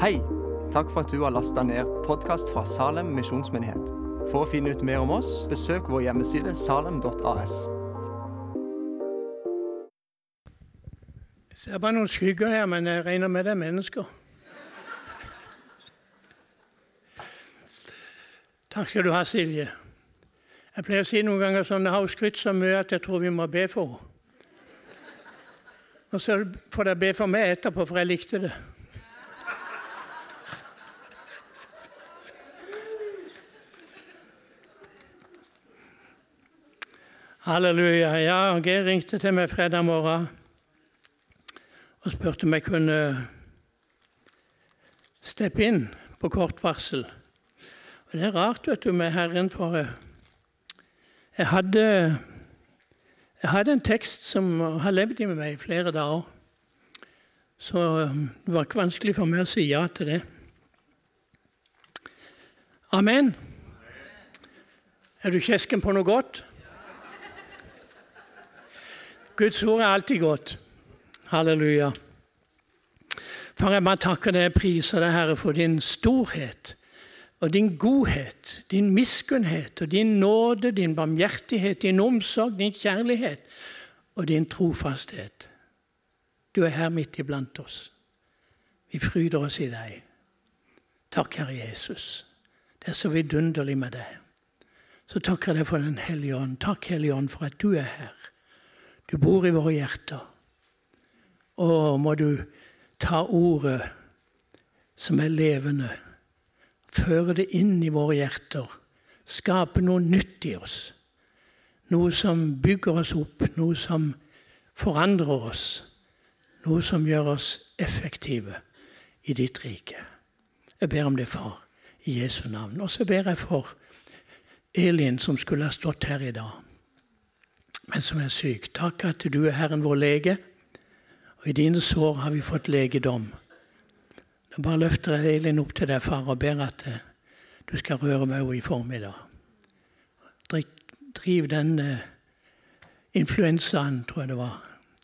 Hei! Takk for at du har lasta ned podkast fra Salem misjonsmyndighet. For å finne ut mer om oss, besøk vår hjemmeside salem.as. Jeg ser bare noen skygger her, men jeg regner med det er mennesker. Takk skal du ha, Silje. Jeg pleier å si noen ganger sånn, jeg har skrytt så mye at jeg tror vi må be for henne. Og så får dere be for meg etterpå, for jeg likte det. Halleluja. Ja, Geir ringte til meg fredag morgen og spurte om jeg kunne steppe inn på kort varsel. Og Det er rart vet du, med Herren, for jeg hadde, jeg hadde en tekst som har levd i meg i flere dager. Så det var ikke vanskelig for meg å si ja til det. Amen. Er du kjesken på noe godt? Guds ord er alltid godt. Halleluja. Far, jeg bare takker deg og priser deg, Herre, for din storhet og din godhet, din miskunnhet og din nåde, din barmhjertighet, din omsorg, din kjærlighet og din trofasthet. Du er her midt iblant oss. Vi fryder oss i deg. Takk, Herre Jesus. Det er så vidunderlig med deg. Så takker jeg deg for Den hellige ånd. Takk, Hellige ånd, for at du er her. Du bor i våre hjerter. Og må du ta ordet som er levende, føre det inn i våre hjerter, skape noe nytt i oss. Noe som bygger oss opp, noe som forandrer oss. Noe som gjør oss effektive i ditt rike. Jeg ber om det, far, i Jesu navn. Og så ber jeg for Elin, som skulle ha stått her i dag men som er syk. Takk at du er Herren vår lege, og i dine sår har vi fått legedom. Da bare løfter jeg Elin opp til deg, far, og ber at du skal røre meg i formiddag. Driv den uh, influensaen, tror jeg det var,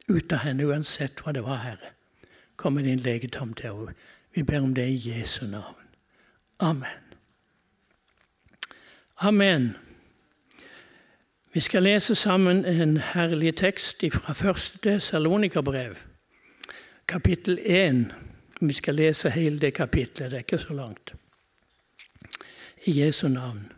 ut av henne, uansett hva det var, Herre. Kom med din legedom til henne. Vi ber om det i Jesu navn. Amen. Amen. Vi skal lese sammen en herlig tekst fra første Salonikerbrev, kapittel 1. Vi skal lese hele det kapittelet, det er ikke så langt. I Jesu navn.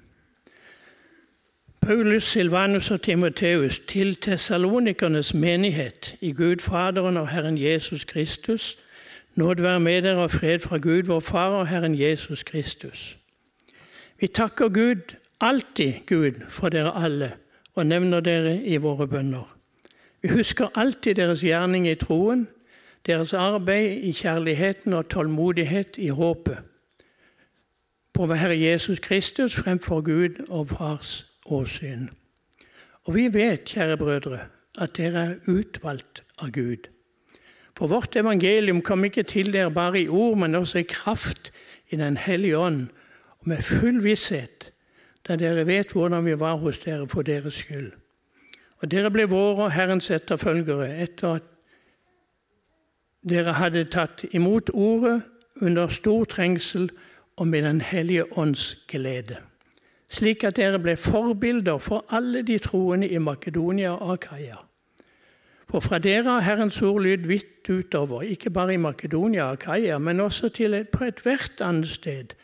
Paulus, Silvanus og Timoteus til tessalonikernes menighet i Gud Faderen og Herren Jesus Kristus. Nåd være med dere og fred fra Gud, vår Far og Herren Jesus Kristus. Vi takker Gud, alltid Gud, for dere alle og nevner dere i våre bønner. Vi husker alltid deres gjerning i troen, deres arbeid i kjærligheten og tålmodighet i håpet. På vår Herre Jesus Kristus fremfor Gud og Fars åsyn. Og vi vet, kjære brødre, at dere er utvalgt av Gud. For vårt evangelium kom ikke til dere bare i ord, men også i kraft i Den hellige ånd, og med full visshet da dere vet hvordan vi var hos dere for deres skyld. Og dere ble våre og Herrens etterfølgere etter at dere hadde tatt imot ordet under stor trengsel og med Den hellige ånds glede, slik at dere ble forbilder for alle de troende i Makedonia og Akaia. For fra dere har Herrens ord lyd vidt utover, ikke bare i Makedonia og Akaia, men også til et, på ethvert annet sted,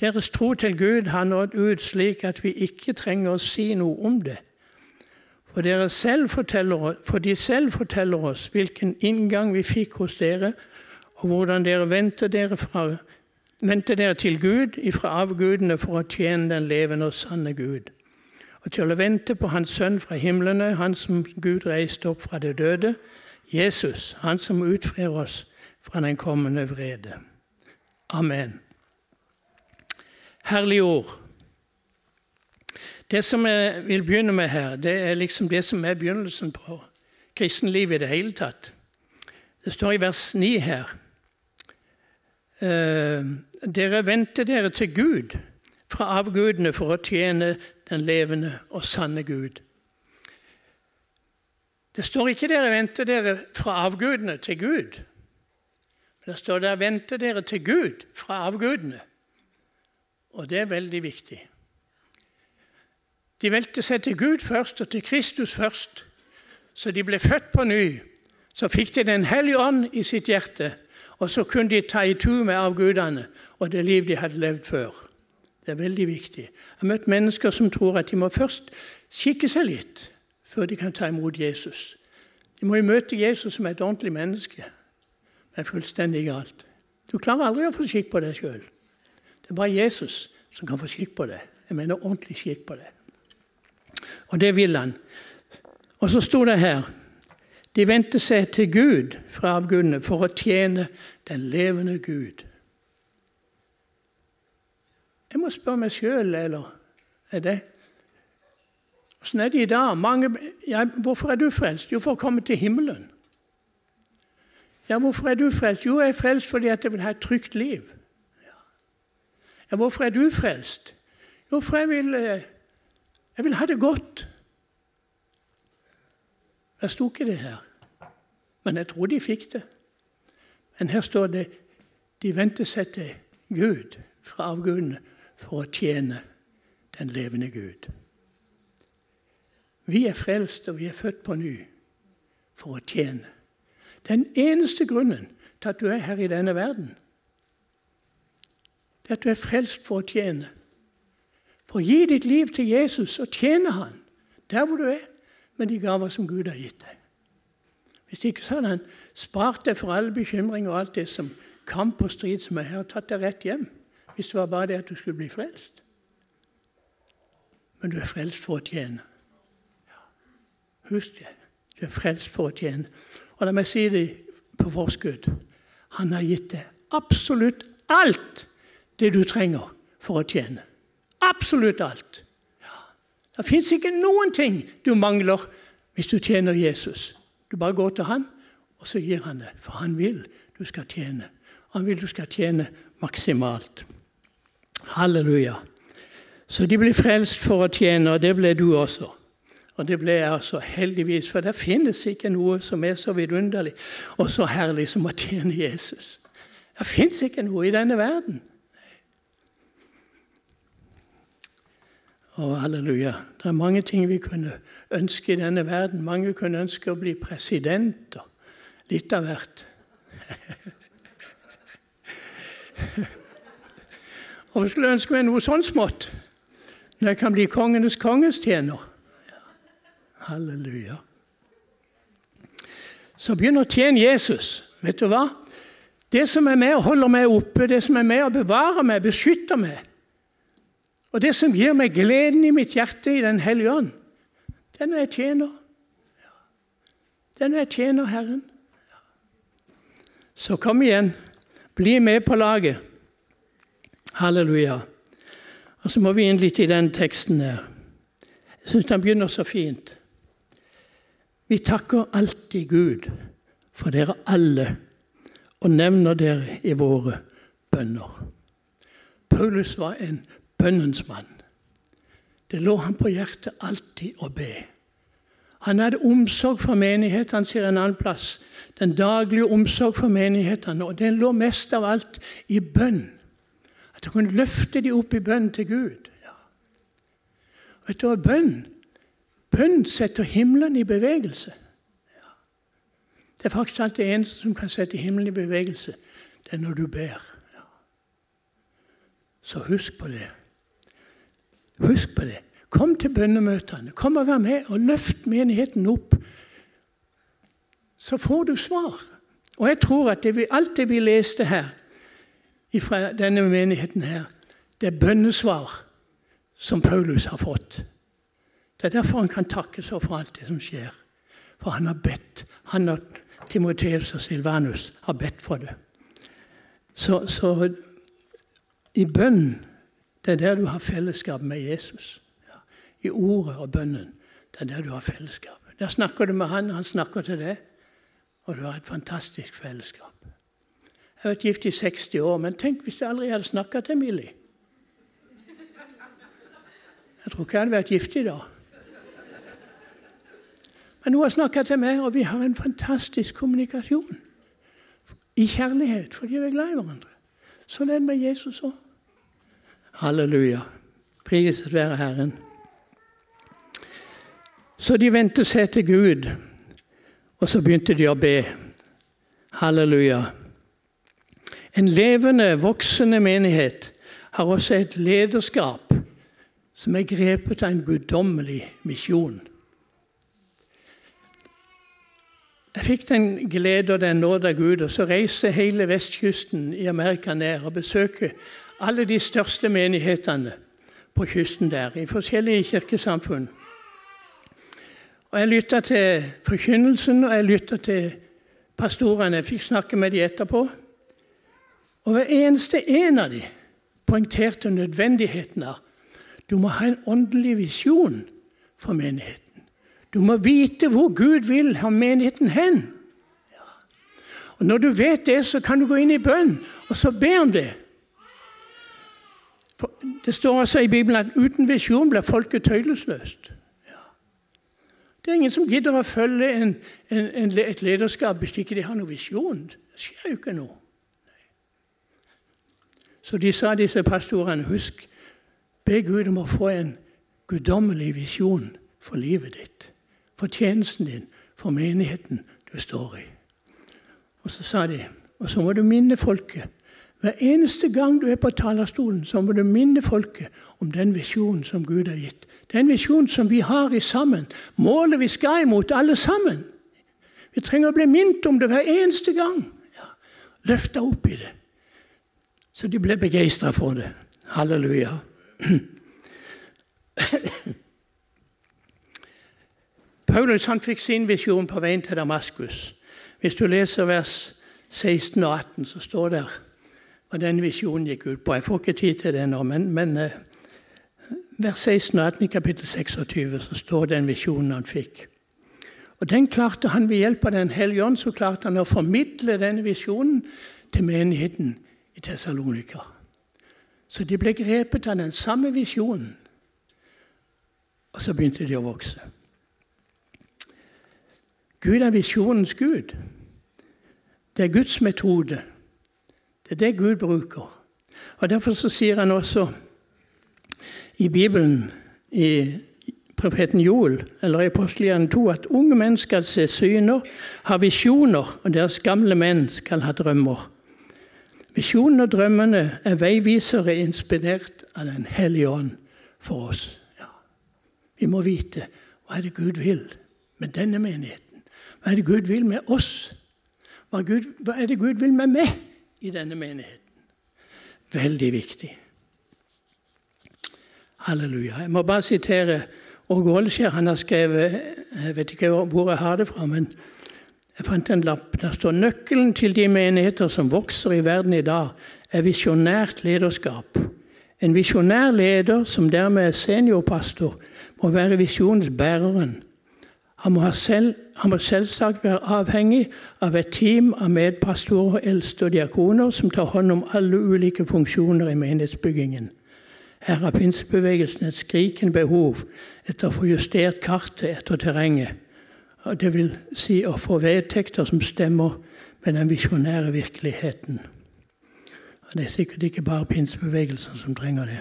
deres tro til Gud har nådd ut slik at vi ikke trenger å si noe om det. For, for, de selv forteller oss hvilken inngang vi fikk hos dere, og hvordan dere vendte dere, dere til Gud ifra avgudene for å tjene den levende og sanne Gud, og til å vente på Hans Sønn fra himlene, Han som Gud reiste opp fra det døde, Jesus, Han som utfrir oss fra den kommende vrede. Amen herlige ord. Det som jeg vil begynne med her, det er liksom det som er begynnelsen på kristenlivet i det hele tatt. Det står i vers 9 her eh, Dere vendte dere til Gud fra avgudene for å tjene den levende og sanne Gud. Det står ikke dere vendte dere fra avgudene til Gud. Det står der 'venter dere til Gud fra avgudene'. Og det er veldig viktig. De valgte seg til Gud først og til Kristus først. Så de ble født på ny. Så fikk de Den hellige ånd i sitt hjerte. Og så kunne de ta i tur med avgudene og det liv de hadde levd før. Det er veldig viktig. Jeg har møtt mennesker som tror at de må først skikke seg litt før de kan ta imot Jesus. De må jo møte Jesus som et ordentlig menneske. Det er fullstendig galt. Du klarer aldri å få skikk på deg sjøl. Det er bare Jesus som kan få skikk på det. Jeg mener ordentlig skikk på det. Og det vil han. Og så sto det her De vendte seg til Gud fra avgudene for å tjene den levende Gud. Jeg må spørre meg sjøl, eller er det Åssen er det i dag? Mange, ja, hvorfor er du frelst? Jo, for å komme til himmelen. Ja, Hvorfor er du frelst? Jo, jeg er frelst fordi jeg vil ha et trygt liv. Ja, Hvorfor er du frelst? Jo, for jeg vil, eh, jeg vil ha det godt. Det sto ikke det her, men jeg tror de fikk det. Men her står det de vendte seg til Gud fra avgudene for å tjene den levende Gud. Vi er frelst, og vi er født på ny for å tjene. Den eneste grunnen til at du er her i denne verden, det at du er frelst for å tjene. For å gi ditt liv til Jesus og tjene Han der hvor du er, med de gaver som Gud har gitt deg. Hvis ikke så hadde Han spart deg for alle bekymringer og alt det som kamp og strid som er her, og tatt deg rett hjem. Hvis det var bare det at du skulle bli frelst. Men du er frelst for å tjene. Husk det. Du er frelst for å tjene. Og la meg si det på forskudd. Han har gitt deg absolutt alt det du trenger for å tjene. Absolutt alt. Ja. Det fins ikke noen ting du mangler hvis du tjener Jesus. Du bare går til han, og så gir han det. For han vil du skal tjene. Han vil du skal tjene maksimalt. Halleluja. Så de blir frelst for å tjene, og det ble du også. Og det ble jeg altså heldigvis, for det finnes ikke noe som er så vidunderlig og så herlig som å tjene Jesus. Det fins ikke noe i denne verden. Og halleluja. Det er mange ting vi kunne ønske i denne verden. Mange kunne ønske å bli president og litt av hvert. og jeg skulle ønske meg noe sånn smått når jeg kan bli kongenes kongestjener. Halleluja. Så begynn å tjene Jesus. Vet du hva? Det som er med og holder meg oppe, det som er med og bevarer meg, beskytter meg, og det som gir meg gleden i mitt hjerte i Den hellige ånd, det er når jeg tjener. Det er når jeg tjener Herren. Så kom igjen. Bli med på laget. Halleluja. Og så må vi inn litt i den teksten her. Jeg syns den begynner så fint. Vi takker alltid Gud for dere alle og nevner dere i våre bønner. Paulus var en bønnens mann. Det lå han på hjertet alltid å be. Han hadde omsorg for menighetene, sier en annen plass. Den daglige omsorg for menighetene. Og den lå mest av alt i bønn. At han kunne løfte dem opp i bønn til Gud. Ja. Vet du hva bønn Bønn setter himmelen i bevegelse. Ja. Det er faktisk alt det eneste som kan sette himmelen i bevegelse. Det er når du ber. Ja. Så husk på det. Husk på det. Kom til bønnemøtene. Kom og vær med og løft menigheten opp. Så får du svar. Og jeg tror at det vi, alt det vi leste her fra denne menigheten her, det er bønnesvar som Paulus har fått. Det er derfor han kan takke så for alt det som skjer. For han har bedt. Han og Timoteus og Silvanus har bedt for det. Så, så i bønn det er der du har fellesskap med Jesus. Ja. I ordet og bønnen. Det er der du har fellesskap. Der snakker du med han, han snakker til deg, og du har et fantastisk fellesskap. Jeg har vært gift i 60 år, men tenk hvis jeg aldri hadde snakka til Millie. Jeg tror ikke jeg hadde vært gift i dag. Men hun har snakka til meg, og vi har en fantastisk kommunikasjon. i kjærlighet fordi vi er glad i hverandre. Sånn er det med Jesus òg. Halleluja. Priset være Herren. Så de vendte seg til Gud, og så begynte de å be. Halleluja. En levende, voksende menighet har også et lederskap som er grepet av en guddommelig misjon. Jeg fikk den glede og den nåde av Gud og så reise hele vestkysten i Amerika ned og besøke alle de største menighetene på kysten der, i forskjellige kirkesamfunn. Og Jeg lytta til forkynnelsen og jeg lytta til pastorene. Jeg fikk snakke med dem etterpå. Og hver eneste en av dem poengterte nødvendigheten av du må ha en åndelig visjon for menigheten. Du må vite hvor Gud vil ha menigheten hen. Ja. Og Når du vet det, så kan du gå inn i bønn og så be om det. Det står også i Bibelen at uten visjon blir folket tøylesløst. Ja. Det er ingen som gidder å følge en, en, en, et lederskap hvis ikke de har noen visjon. Det skjer jo ikke noe. Så de sa, disse pastorene, husk, be Gud om å få en guddommelig visjon for livet ditt for tjenesten din, for menigheten du står i. Og så sa de og så må du minne folket. Hver eneste gang du er på talerstolen, så må du minne folket om den visjonen som Gud har gitt. Den visjonen som vi har i sammen. Målet vi skal imot, alle sammen. Vi trenger å bli minnet om det hver eneste gang. Ja, Løfta opp i det. Så de ble begeistra for det. Halleluja. Paulus han fikk sin visjon på veien til Damaskus. Hvis du leser vers 16 og 18, så står det hva den visjonen gikk ut på. Jeg får ikke tid til det nå, men, men uh, vers 16 og 18 i kapittel 26 så står den visjonen han fikk. Og den klarte han Ved hjelp av Den hellige ånd så klarte han å formidle denne visjonen til menigheten i Tessalonika. Så de ble grepet av den samme visjonen, og så begynte de å vokse. Gud er visjonens Gud. Det er Guds metode. Det er det Gud bruker. Og Derfor så sier han også i Bibelen, i profeten Joel, eller i Apostelgjerningen 2, at unge menn skal se syner, ha visjoner, og deres gamle menn skal ha drømmer. Visjonene og drømmene er veivisere inspirert av Den hellige ånd for oss. Ja. Vi må vite hva er det Gud vil med denne menigheten. Hva er det Gud vil med oss? Hva er det Gud vil med meg i denne menigheten? Veldig viktig. Halleluja. Jeg må bare sitere Åge Olskjær. Han har skrevet Jeg vet ikke hvor jeg har det fra, men jeg fant en lapp. Der står nøkkelen til de menigheter som vokser i verden i dag, er visjonært lederskap. En visjonær leder, som dermed er seniorpastor, må være visjonsbæreren han må, selv, han må, selvsagt være avhengig av et team av medpastorer, eldste og diakoner som tar hånd om alle ulike funksjoner i menighetsbyggingen. Her har pinsebevegelsen et skrikende behov etter å få justert kartet etter terrenget. Det vil si å få vedtekter som stemmer med den visjonære virkeligheten. Det er sikkert ikke bare pinsebevegelsen som trenger det.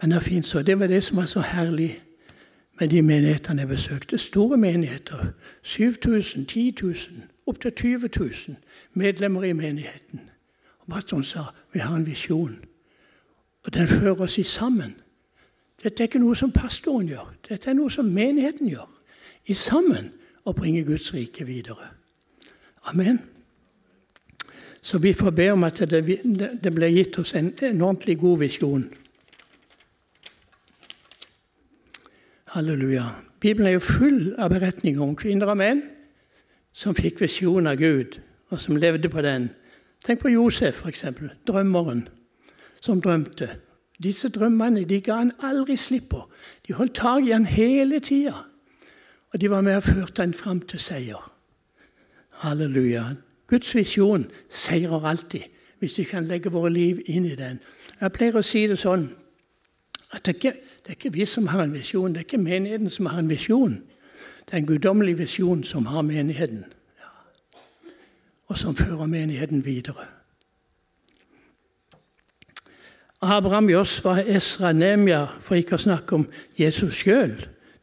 Men det, er så. det var det som var så herlig med de menighetene jeg besøkte. Store menigheter. 7000, 10 000, opptil 20 000 medlemmer i menigheten. Og Barton sa vi har en visjon, og den fører oss i sammen. Dette er ikke noe som pastoren gjør, dette er noe som menigheten gjør. I sammen å bringe Guds rike videre. Amen. Så vi får be om at det, det blir gitt oss en, en ordentlig god visjon. Halleluja. Bibelen er jo full av beretninger om kvinner og menn som fikk visjon av Gud, og som levde på den. Tenk på Josef, f.eks. Drømmeren som drømte. Disse drømmene de ga han aldri slipp på. De holdt tak i han hele tida. Og de var med og førte han fram til seier. Halleluja. Guds visjon seirer alltid, hvis vi kan legge våre liv inn i den. Jeg pleier å si det sånn at det ikke det er ikke vi som har en visjon, det er ikke menigheten som har en visjon. Det er en guddommelig visjon som har menigheten. Ja. og som fører menigheten videre. Abraham, Josva, Esra, Nemia, for ikke å snakke om Jesus sjøl,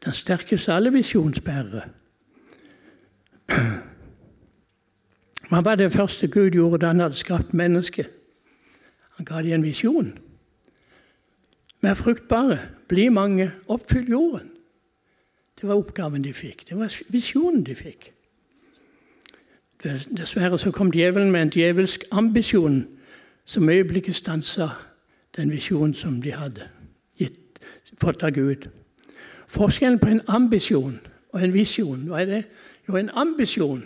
den sterkeste alle visjonsbærere. Hva var det første Gud gjorde da han hadde skapt mennesket? Han ga dem en visjon. Vær fruktbare, bli mange, oppfyll jorden. Det var oppgaven de fikk. Det var visjonen de fikk. Dessverre så kom djevelen med en djevelsk ambisjon som øyeblikket stansa den visjonen som de hadde gitt, fått av Gud. Forskjellen på en ambisjon og en visjon, hva er det? Jo, en ambisjon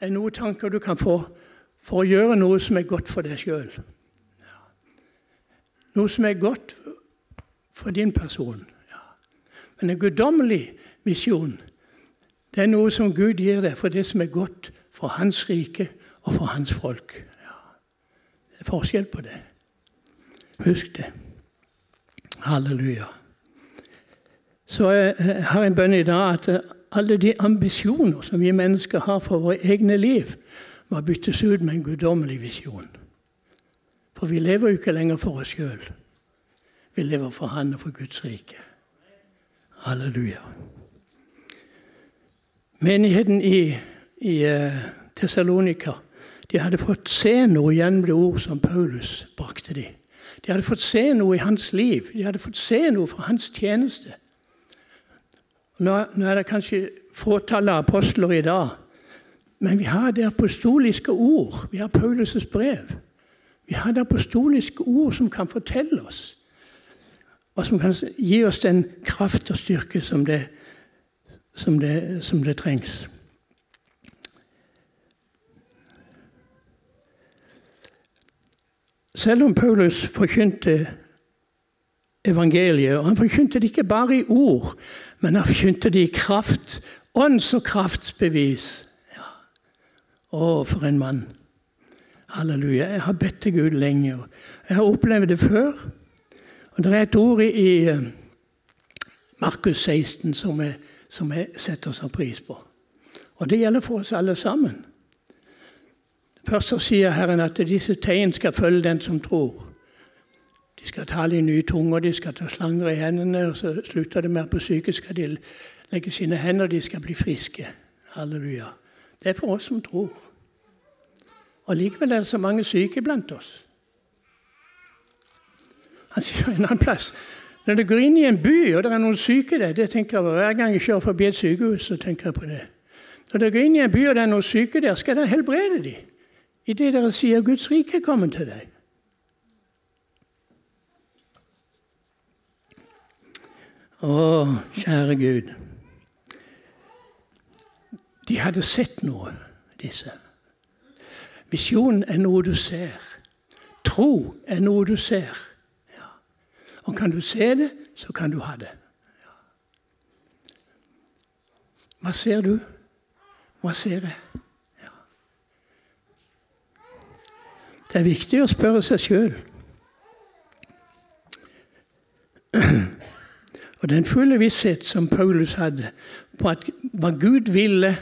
er noen tanker du kan få for å gjøre noe som er godt for deg sjøl. Noe som er godt for din person. Ja. Men en guddommelig visjon det er noe som Gud gir deg for det som er godt for Hans rike og for Hans folk. Ja. Det er forskjell på det. Husk det. Halleluja. Så jeg har en bønn i dag at alle de ambisjoner som vi mennesker har for våre egne liv, må byttes ut med en guddommelig visjon. For vi lever jo ikke lenger for oss sjøl. Vi lever for Han og for Guds rike. Halleluja. Menigheten i, i uh, Tessalonika de hadde fått se noe gjennom det ord som Paulus brakte dem. De hadde fått se noe i hans liv. De hadde fått se noe fra hans tjeneste. Nå, nå er det kanskje fåtall av apostler i dag, men vi har det apostoliske ord. Vi har Paulus' brev. Vi har det apostoliske ord som kan fortelle oss, og som kan gi oss den kraft og styrke som det, som det, som det trengs. Selv om Paulus forkynte evangeliet, og han forkynte det ikke bare i ord, men han forkynte det i kraft. Ånds- og kraftbevis. Ja. Å, for en mann. Halleluja. Jeg har bedt til Gud lenge. Jeg har opplevd det før. Og Det er et ord i, eh, Markus 16 som vi, som vi setter så pris på. Og det gjelder for oss alle sammen. Først så sier Herren at disse tegn skal følge den som tror. De skal tale i nye tunger, de skal ta slanger i hendene, og så slutter det med at på syke skal de legge sine hender, de skal bli friske. Halleluja. Det er for oss som tror. Og Likevel er det så mange syke blant oss. Han sier en annen plass når du går inn i en by og det er noen syke der det tenker jeg på, Hver gang jeg kjører forbi et sykehus, så tenker jeg på det. Når du går inn i en by og det er noen syke der, skal dere helbrede dem. Idet dere sier 'Guds rike er kommet til deg'. Å, kjære Gud. De hadde sett noe, disse. Visjon er noe du ser. Tro er noe du ser. Og kan du se det, så kan du ha det. Hva ser du? Hva ser jeg? Ja. Det er viktig å spørre seg sjøl. Og den fulle visshet som Paulus hadde på at hva Gud ville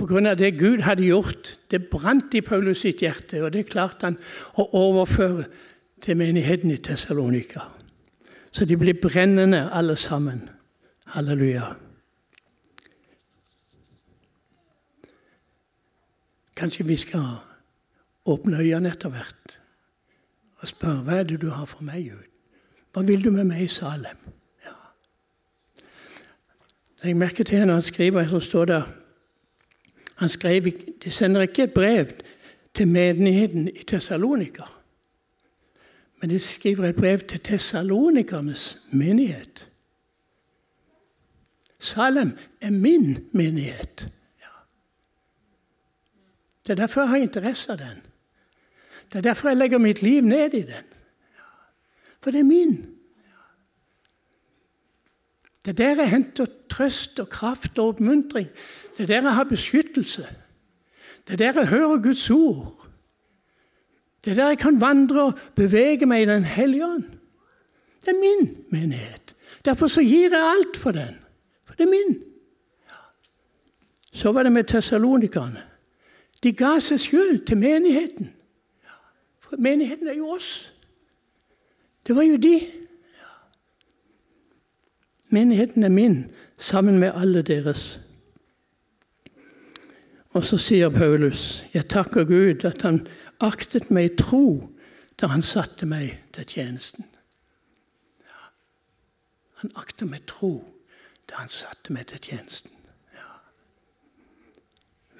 pga. det Gud hadde gjort, det brant i Paulus sitt hjerte, og det klarte han å overføre til menigheten i Tessalonika. Så de ble brennende alle sammen. Halleluja. Kanskje vi skal åpne øynene etter hvert og spørre hva er det du har for meg, Gud? Hva vil du med meg i Salem? Jeg merker til når han skriver, så står det han skrev, De sender ikke et brev til menigheten i Tessalonika, men de skriver et brev til tessalonikernes menighet. Salem er min menighet. Ja. Det er derfor jeg har interesse av den. Det er derfor jeg legger mitt liv ned i den. Ja. For det er min. Det er der jeg henter trøst og kraft og oppmuntring. Det er der jeg har beskyttelse. Det er der jeg hører Guds ord. Det er der jeg kan vandre og bevege meg i Den hellige ånd. Det er min menighet. Derfor så gir jeg alt for den. For det er min. Så var det med tessalonikerne. De ga seg sjøl til menigheten. For menigheten er jo oss. Det var jo de. Menigheten er min, sammen med alle deres. Og så sier Paulus, 'Jeg takker Gud at Han aktet meg tro da Han satte meg til tjenesten'. Han akter meg tro da Han satte meg til tjenesten. Ja.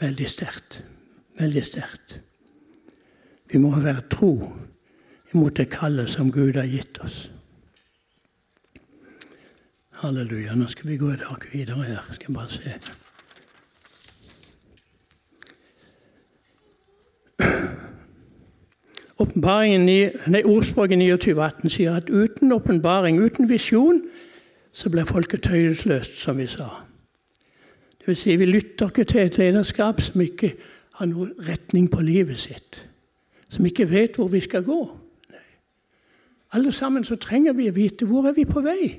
Veldig sterkt. Veldig sterkt. Vi må være tro imot det kallet som Gud har gitt oss. Halleluja. Nå skal vi gå et hakk videre her. Skal jeg bare se. Ordspråket 29,18 sier at uten åpenbaring, uten visjon, så blir folket tøyelsløst, som vi sa. Det vil si, vi lytter ikke til et lederskap som ikke har noen retning på livet sitt. Som ikke vet hvor vi skal gå. Nei. Alle sammen så trenger vi å vite hvor er vi på vei.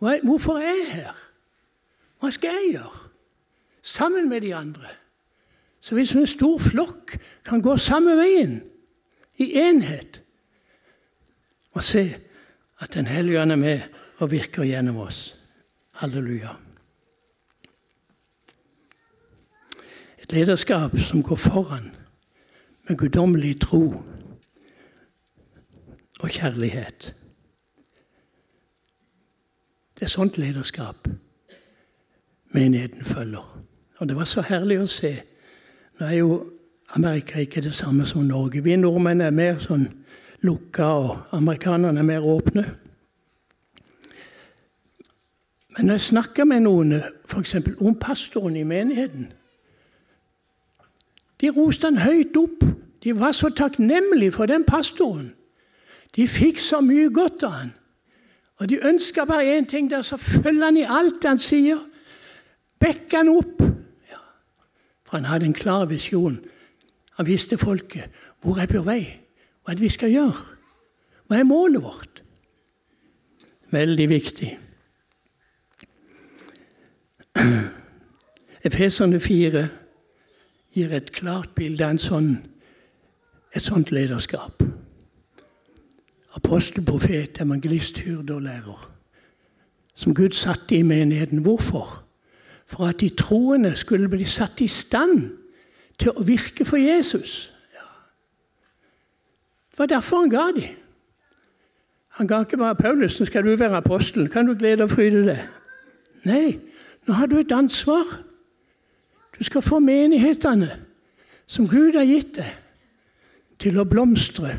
Hvorfor er jeg her? Hva skal jeg gjøre? Sammen med de andre. Så hvis en stor flokk kan gå samme veien, i enhet, og se at Den hellige ånd er med og virker gjennom oss. Halleluja. Et lederskap som går foran med guddommelig tro og kjærlighet. Det er sånt lederskap menigheten følger. Og Det var så herlig å se. Nå er jo Amerika er ikke det samme som Norge. Vi nordmenn er mer sånn lukka, og amerikanerne er mer åpne. Men når jeg snakker med noen f.eks. om pastoren i menigheten De roste han høyt opp. De var så takknemlige for den pastoren. De fikk så mye godt av han. Og de ønska bare én ting, der, så følger han i alt han sier. Bekk han opp. Ja. For han hadde en klar visjon. Han visste folket hvor er på vei, hva er det vi skal gjøre. Hva er målet vårt? Veldig viktig. Efeserne 4 gir et klart bilde av sånn, et sånt lederskap apostel, profet, evangelist, hyrde og lærer. Som Gud satte i menigheten. Hvorfor? For at de troende skulle bli satt i stand til å virke for Jesus. Ja. Det var derfor han ga dem. Han ga ikke bare Paulus nå skal du være apostel, kan du glede og fryde deg. Nei, nå har du et ansvar. Du skal få menighetene som Gud har gitt deg, til å blomstre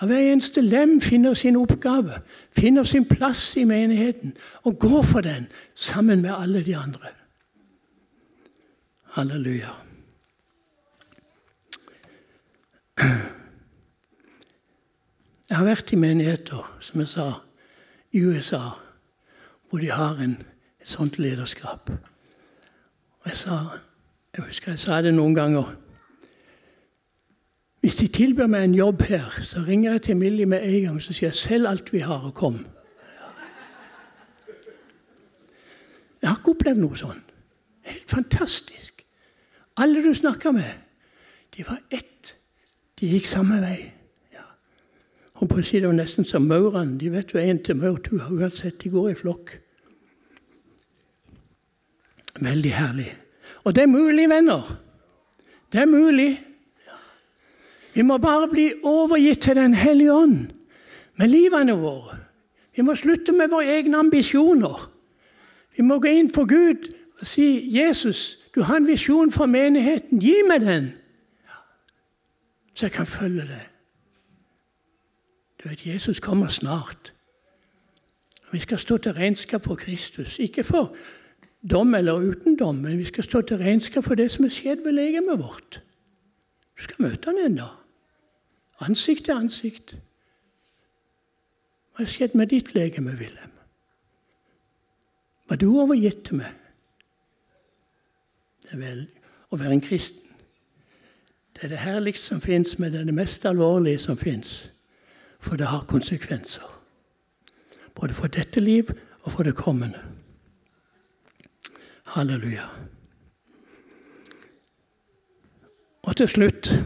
der hver eneste lem finner sin oppgave, finner sin plass i menigheten og går for den sammen med alle de andre. Halleluja. Jeg har vært i menigheter, som jeg sa, i USA, hvor de har en, et sånt lederskap. Og jeg sa, jeg husker jeg sa det noen ganger hvis de tilbyr meg en jobb her, så ringer jeg til Millie med en gang så sier jeg, selv alt vi har, og kom'. Jeg har ikke opplevd noe sånn. Helt fantastisk. Alle du snakker med, de var ett. De gikk samme vei. Ja. Og på å si Det var nesten som maurene. De vet jo én til maurtua uansett. De går i flokk. Veldig herlig. Og det er mulig, venner. Det er mulig. Vi må bare bli overgitt til Den hellige ånd med livene våre. Vi må slutte med våre egne ambisjoner. Vi må gå inn for Gud og si 'Jesus, du har en visjon for menigheten. Gi meg den, så jeg kan følge deg.' Du vet, Jesus kommer snart. Vi skal stå til regnskap for Kristus. Ikke for dom eller uten dom, men vi skal stå til regnskap for det som er skjedd ved legemet vårt. Du skal møte han ennå. Ansikt til ansikt. Hva har skjedd med ditt legeme, Wilhelm? Var du overgitt til meg? Det er vel å være en kristen. Det er det herligste som fins, men det er det mest alvorlige som fins. For det har konsekvenser. Både for dette liv og for det kommende. Halleluja. Og til slutt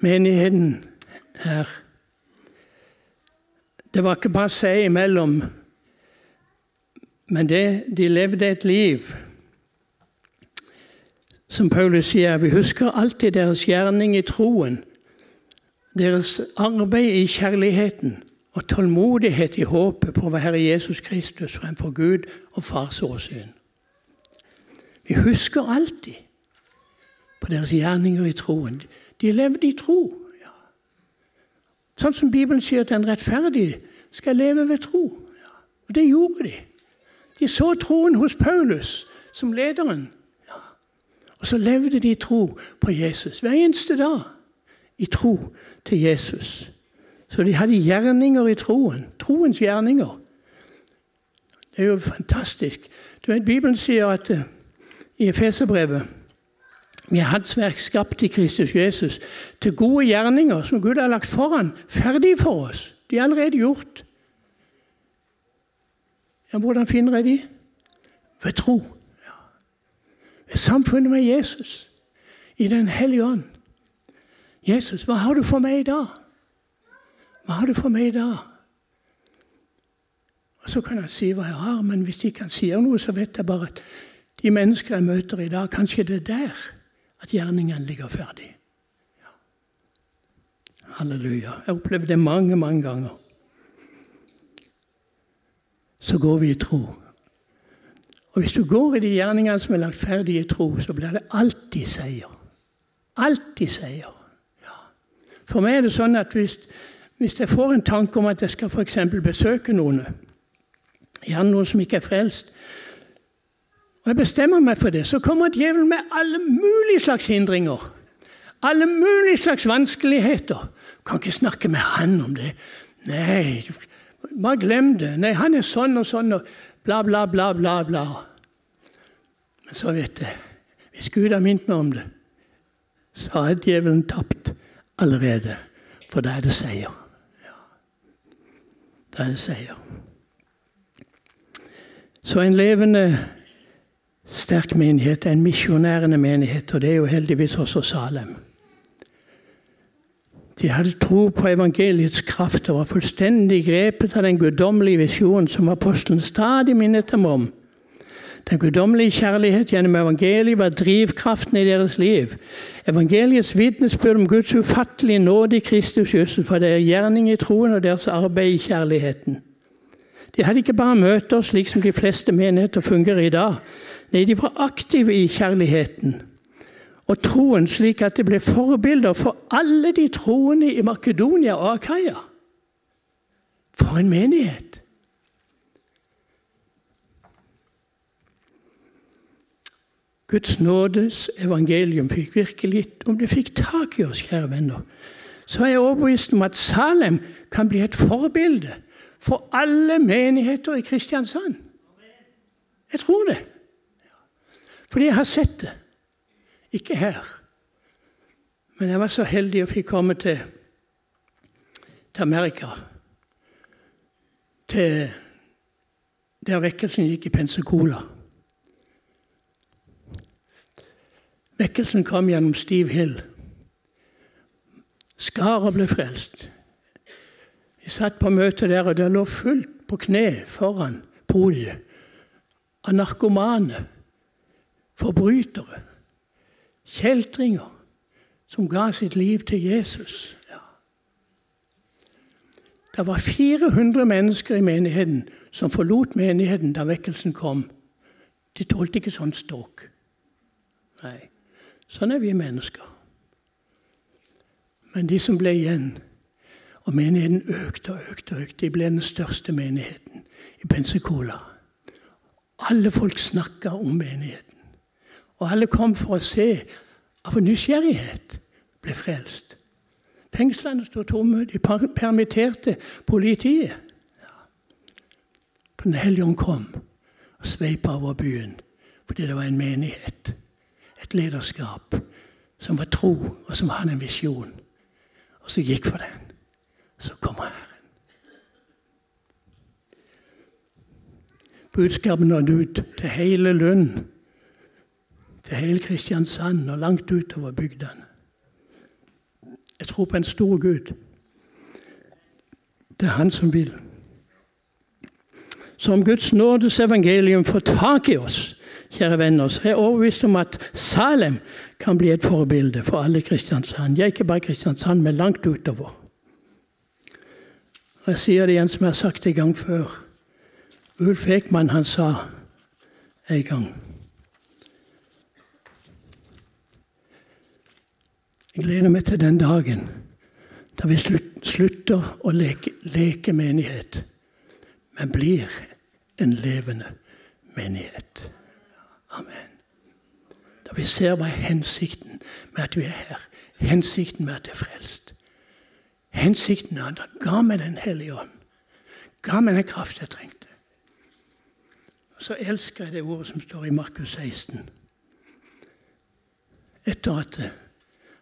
menigheten her. Det var ikke bare seg imellom, men det, de levde et liv. Som Paulus sier, vi husker alltid deres gjerning i troen, deres arbeid i kjærligheten og tålmodighet i håpet på vår Herre Jesus Kristus fremfor Gud og Fars åsyn. Vi husker alltid på deres gjerninger i troen. De levde i tro. Ja. Sånn som Bibelen sier at den rettferdige skal leve ved tro. Ja. Og det gjorde de. De så troen hos Paulus som lederen. Og så levde de i tro på Jesus hver eneste dag. I tro til Jesus. Så de hadde gjerninger i troen. Troens gjerninger. Det er jo fantastisk. Du vet, Bibelen sier at uh, i Efeserbrevet vi er Hans verk skapt i Kristus Jesus til gode gjerninger som Gud har lagt foran, ferdig for oss. De er allerede gjort. Ja, hvordan finner jeg de? Ved tro. Samfunnet med Jesus. I Den hellige ånd. Jesus, hva har du for meg i dag? Hva har du for meg i dag? Og Så kan han si hva jeg har, men hvis ikke han sier noe, så vet jeg bare at de mennesker jeg møter i dag, kanskje det er der at gjerningen ligger ferdig. Ja. Halleluja. Jeg har opplevd det mange, mange ganger. Så går vi i tro. Og hvis du går i de gjerningene som er lagt ferdig i tro, så blir det alltid seier. Alltid seier. Ja. For meg er det sånn at hvis, hvis jeg får en tanke om at jeg skal f.eks. besøke noen, gjerne noen som ikke er frelst, og jeg bestemmer meg for det, så kommer djevelen med alle mulige slags hindringer. Alle mulige slags vanskeligheter. Kan ikke snakke med han om det. Nei, bare glem det. Nei, han er sånn og sånn og bla, bla, bla, bla. bla. Men så vet jeg Hvis Gud har minnet meg om det, så har djevelen tapt allerede. For da er det seier. Ja. Da er det seier. Så en levende sterk menighet, en misjonærende menighet, og det er jo heldigvis også Salem. De hadde tro på evangeliets kraft og var fullstendig grepet av den guddommelige visjonen som apostelen stadig minnet dem om. Den guddommelige kjærlighet gjennom evangeliet var drivkraften i deres liv. Evangeliets vitnesbyrd om Guds ufattelige nåde i Kristus Jesus for deres gjerning i troen og deres arbeid i kjærligheten. De hadde ikke bare møter slik som de fleste menigheter fungerer i dag. Nei, de var aktive i kjærligheten og troen, slik at det ble forbilder for alle de troende i Makedonia og Akaia. For en menighet! Guds nådes evangelium fikk virkelig Om det fikk tak i oss, kjære venner, så er jeg overbevist om at Salem kan bli et forbilde for alle menigheter i Kristiansand. Jeg tror det. Fordi jeg har sett det. Ikke her. Men jeg var så heldig og fikk komme til, til Amerika. Til der vekkelsen gikk i Pensacola. Vekkelsen kom gjennom Steve Hill. Skaret ble frelst. Vi satt på møte der, og det lå fullt på kne foran podiet av narkomane forbrytere, kjeltringer, som ga sitt liv til Jesus. Ja. Det var 400 mennesker i menigheten som forlot menigheten da vekkelsen kom. De tålte ikke sånn ståk. Nei, sånn er vi mennesker. Men de som ble igjen, og menigheten økte og økte, og økte, de ble den største menigheten i Pensacola. Alle folk snakka om menigheten. Og alle kom for å se av nysgjerrighet ble frelst. Fengslene sto tomme. De permitterte politiet. Ja. Den hellige ånd kom og sveipa over byen fordi det var en menighet, et lederskap, som var tro, og som hadde en visjon. Og så gikk for den. Så kommer Herren. Budskapet nådde ut til hele Lund til hele Kristiansand og langt utover bygdene. Jeg tror på en stor Gud. Det er Han som vil. Så om Guds nådes evangelium får tak i oss, kjære venner, så er jeg overbevist om at Salem kan bli et forbilde for alle Kristiansand. Ja, ikke bare Kristiansand, men langt utover. Og Jeg sier det igjen som jeg har sagt en gang før. Ulf Ekman han sa en gang Gleder meg til den dagen da vi slutter å leke, leke menighet, men blir en levende menighet. Amen. Da vi ser hva er hensikten med at vi er her. Hensikten med at det er frelst. Hensikten er at han ga meg Den hellige ånd. Ga meg den kraft jeg trengte. Og Så elsker jeg det ordet som står i Markus 16. Etter at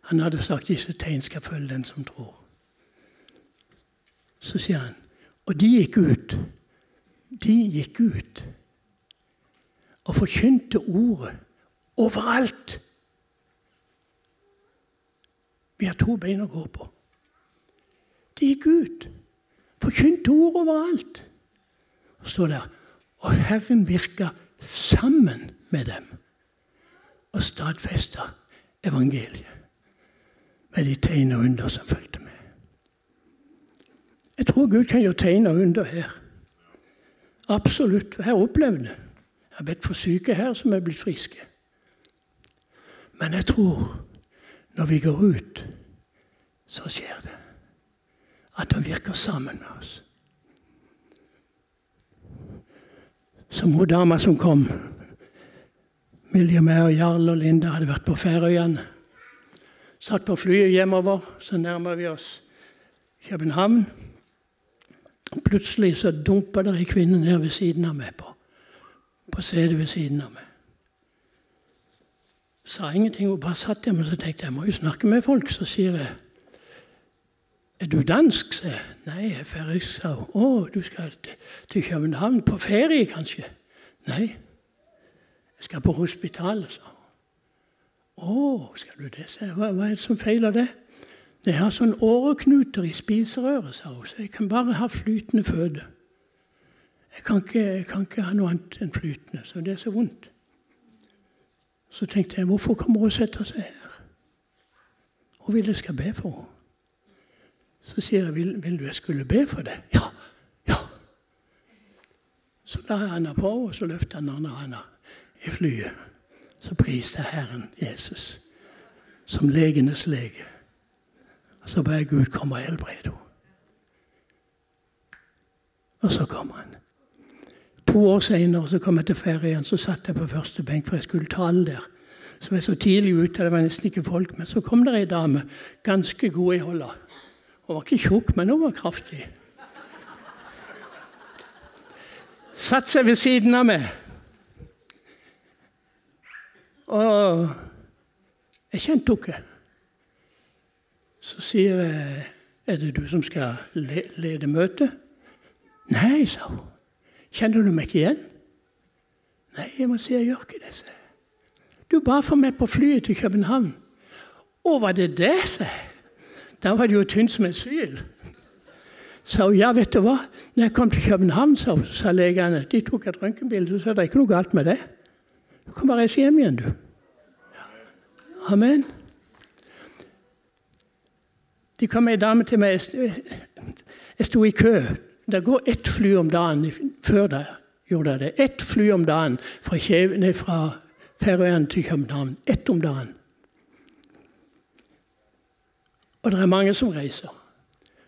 han hadde sagt disse tegn skal følge den som tror. Så sier han Og de gikk ut. De gikk ut og forkynte ordet overalt. Vi har to bein å gå på. De gikk ut, forkynte ordet overalt. Og står der Og Herren virka sammen med dem og stadfesta evangeliet med de tegn og under som fulgte med. Jeg tror Gud kan gjøre tegn og under her. Absolutt. Jeg har opplevd det. Jeg har bedt for syke her som er blitt friske. Men jeg tror når vi går ut, så skjer det. At han virker sammen med oss. Som hun dama som kom Miljø og Jarl og Linda hadde vært på Færøyene. Satt på flyet hjemover, så nærmer vi oss København. Plutselig så dumpa det ei kvinne ned ved siden av meg, på, på setet ved siden av meg. Sa ingenting, hun bare satt der, men så tenkte jeg jeg må jo snakke med folk. Så sier jeg er du dansk? sa jeg. Nei, jeg er færøysk, sa hun. Å, du skal til, til København på ferie, kanskje? Nei, jeg skal på hospitalet, sa hun. Å, skal du det? jeg. Hva, hva er det som feiler det? Jeg har sånn åreknuter i spiserøret, sa hun, så jeg kan bare ha flytende føde. Jeg kan ikke, jeg kan ikke ha noe annet enn flytende, så det er så vondt. Så tenkte jeg, hvorfor kommer hun og setter seg her? Hun vil jeg skal be for henne. Så sier jeg, vil, vil du jeg skulle be for deg? Ja. Ja. Så la jeg handa på, og så løfta han andre handa i flyet. Så pris deg Herren Jesus som legenes lege. Og så ber Gud komme og helbrede henne. Og så kom han. To år seinere kom jeg til ferien. Så satt jeg på første benk, for jeg skulle tale der. Så var jeg så tidlig ute, det var nesten ikke folk. Men så kom det ei dame, ganske god i holda. Hun var ikke tjukk, men hun var kraftig. Satt seg ved siden av meg. Og jeg kjente henne. Så sier jeg, 'Er det du som skal lede møtet?' 'Nei', sa hun. 'Kjenner du meg ikke igjen?' 'Nei, jeg må si jeg gjør ikke det'. 'Du ba for meg på flyet til København.' 'Å, var det det', sa jeg. Da var det jo tynt som en syl. Sa hun, 'Ja, vet du hva, når jeg kom til København', sa, sa legene. De tok et røntgenbilde, så sa det er ikke noe galt med det. Du kan bare reise hjem igjen, du. Amen. De kom ei dame til meg Jeg sto i kø. Det går ett fly om dagen. Før det gjorde det. Ett fly om dagen fra, fra Færøyene til København. Ett om dagen. Og det er mange som reiser.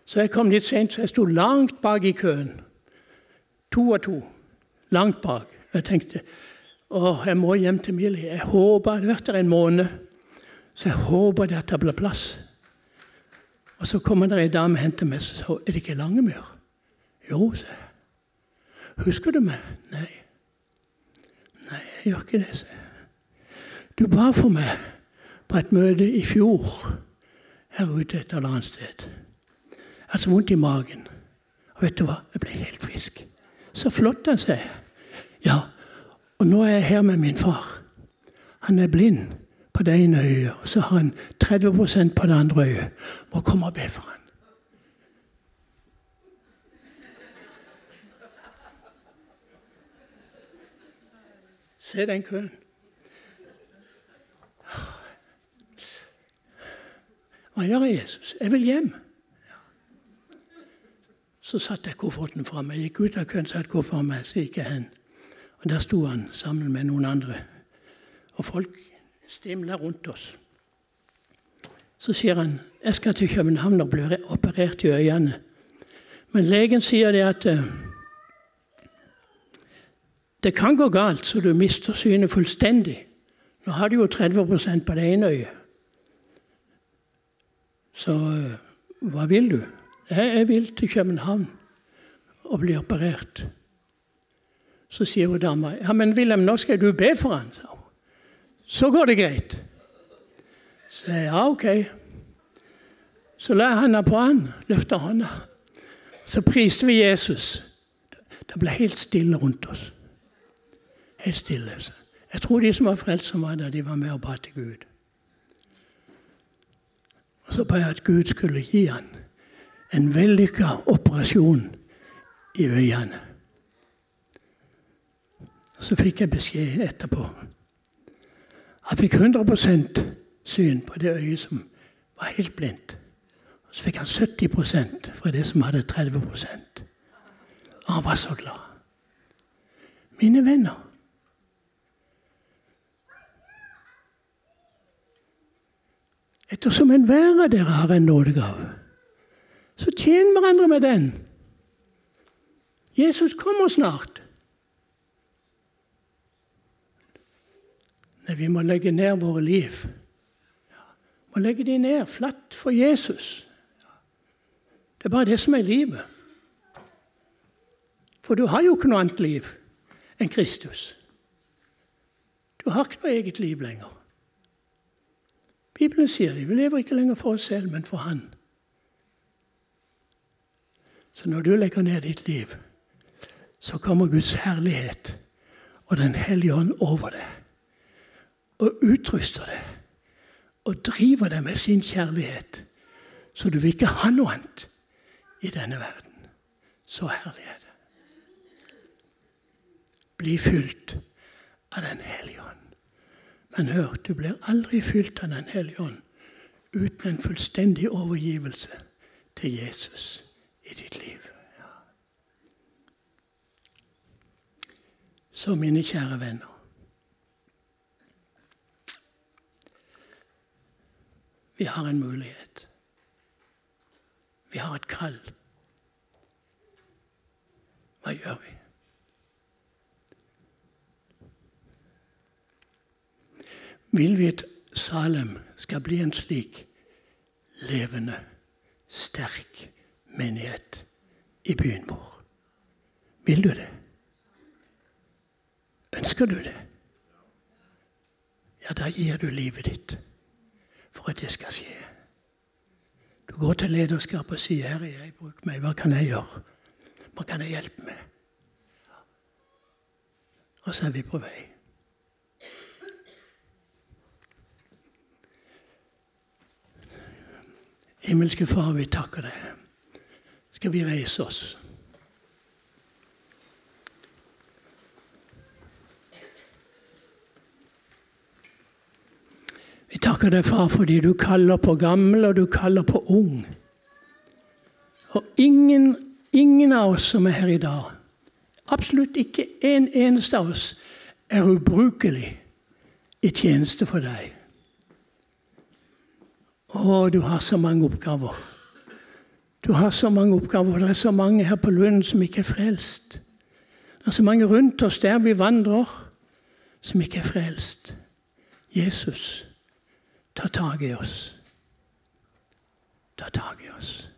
Så jeg kom litt sent, så jeg sto langt bak i køen. To og to. Langt bak. Jeg tenkte å, jeg må hjem til Millie. Jeg håper, Det har vært der en måned, så jeg håper det at det blir plass. Og Så kommer det ei dame og henter meg og sier er det ikke Langemyr. Jo, sa jeg. Husker du meg? Nei. Nei, jeg gjør ikke det, sa jeg. Du ba for meg på et møte i fjor her ute et eller annet sted. Jeg hadde så vondt i magen. Og vet du hva? Jeg ble helt frisk. Så flott, sa jeg. Ja, og nå er jeg her med min far. Han er blind på det ene øyet, og så har han 30% på det andre øyet. Må komme og be for han. Se den køen. Hva gjør Jesus? Jeg vil hjem. Så satte jeg kofferten fra meg. Gikk ut av køen, satte kofferten meg, så gikk jeg hen. Og Der sto han sammen med noen andre. Og folk stimla rundt oss. Så sier han jeg skal til København og bli operert i øynene. Men legen sier det at uh, det kan gå galt så du mister synet fullstendig. Nå har du jo 30 på det ene øyet. Så hva vil du? Jeg vil til København og bli operert. Så sier hun dama ja, men Wilhelm, nå skal du be for han, sa hun. Så går det greit. Så jeg ja, ok. Så la jeg handa på han, løfta hånda. Så priste vi Jesus. Det ble helt stille rundt oss. Helt stille. Jeg tror de som var frelst, som var der, de var med og ba til Gud. Og så ba jeg at Gud skulle gi han en vellykka operasjon i øynene. Så fikk jeg beskjed etterpå. Jeg fikk 100% syn på det øyet som var helt blindt. Så fikk han 70% fra det som hadde 30 Og han var så glad. Mine venner. Ettersom enhver av dere har en nådegave, så tjen hverandre med den. Jesus kommer snart. Nei, vi må legge ned våre liv. Vi må legge de ned flatt for Jesus. Det er bare det som er livet. For du har jo ikke noe annet liv enn Kristus. Du har ikke noe eget liv lenger. Bibelen sier det. Vi lever ikke lenger for oss selv, men for Han. Så når du legger ned ditt liv, så kommer Guds herlighet og Den hellige ånd over deg og utruster det. og driver det med sin kjærlighet, så du vil ikke ha noe annet i denne verden. Så herlig er det. Bli fylt av Den hellige ånd. Men hør, du blir aldri fylt av Den hellige ånd uten en fullstendig overgivelse til Jesus i ditt liv. Ja. Så mine kjære venner Vi har en mulighet. Vi har et kall. Hva gjør vi? Vil vi at Salem skal bli en slik levende, sterk menighet i byen vår. Vil du det? Ønsker du det? Ja, da gir du livet ditt for at det skal skje. Du går til lederskapet og sier 'Herre, jeg bruk meg. Hva kan jeg gjøre? Hva kan jeg hjelpe med?' Og så er vi på vei. Himmelske Far, vi takker deg skal vi reise oss. Vi takker deg, far, fordi du kaller på gammel, og du kaller på ung. Og ingen, ingen av oss som er her i dag, absolutt ikke en eneste av oss, er ubrukelig i tjeneste for deg. Å, du har så mange oppgaver. Du har så mange oppgaver. Det er så mange her på Lund som ikke er frelst. Det er så mange rundt oss der vi vandrer, som ikke er frelst. Jesus, ta tak i oss. Ta tak i oss.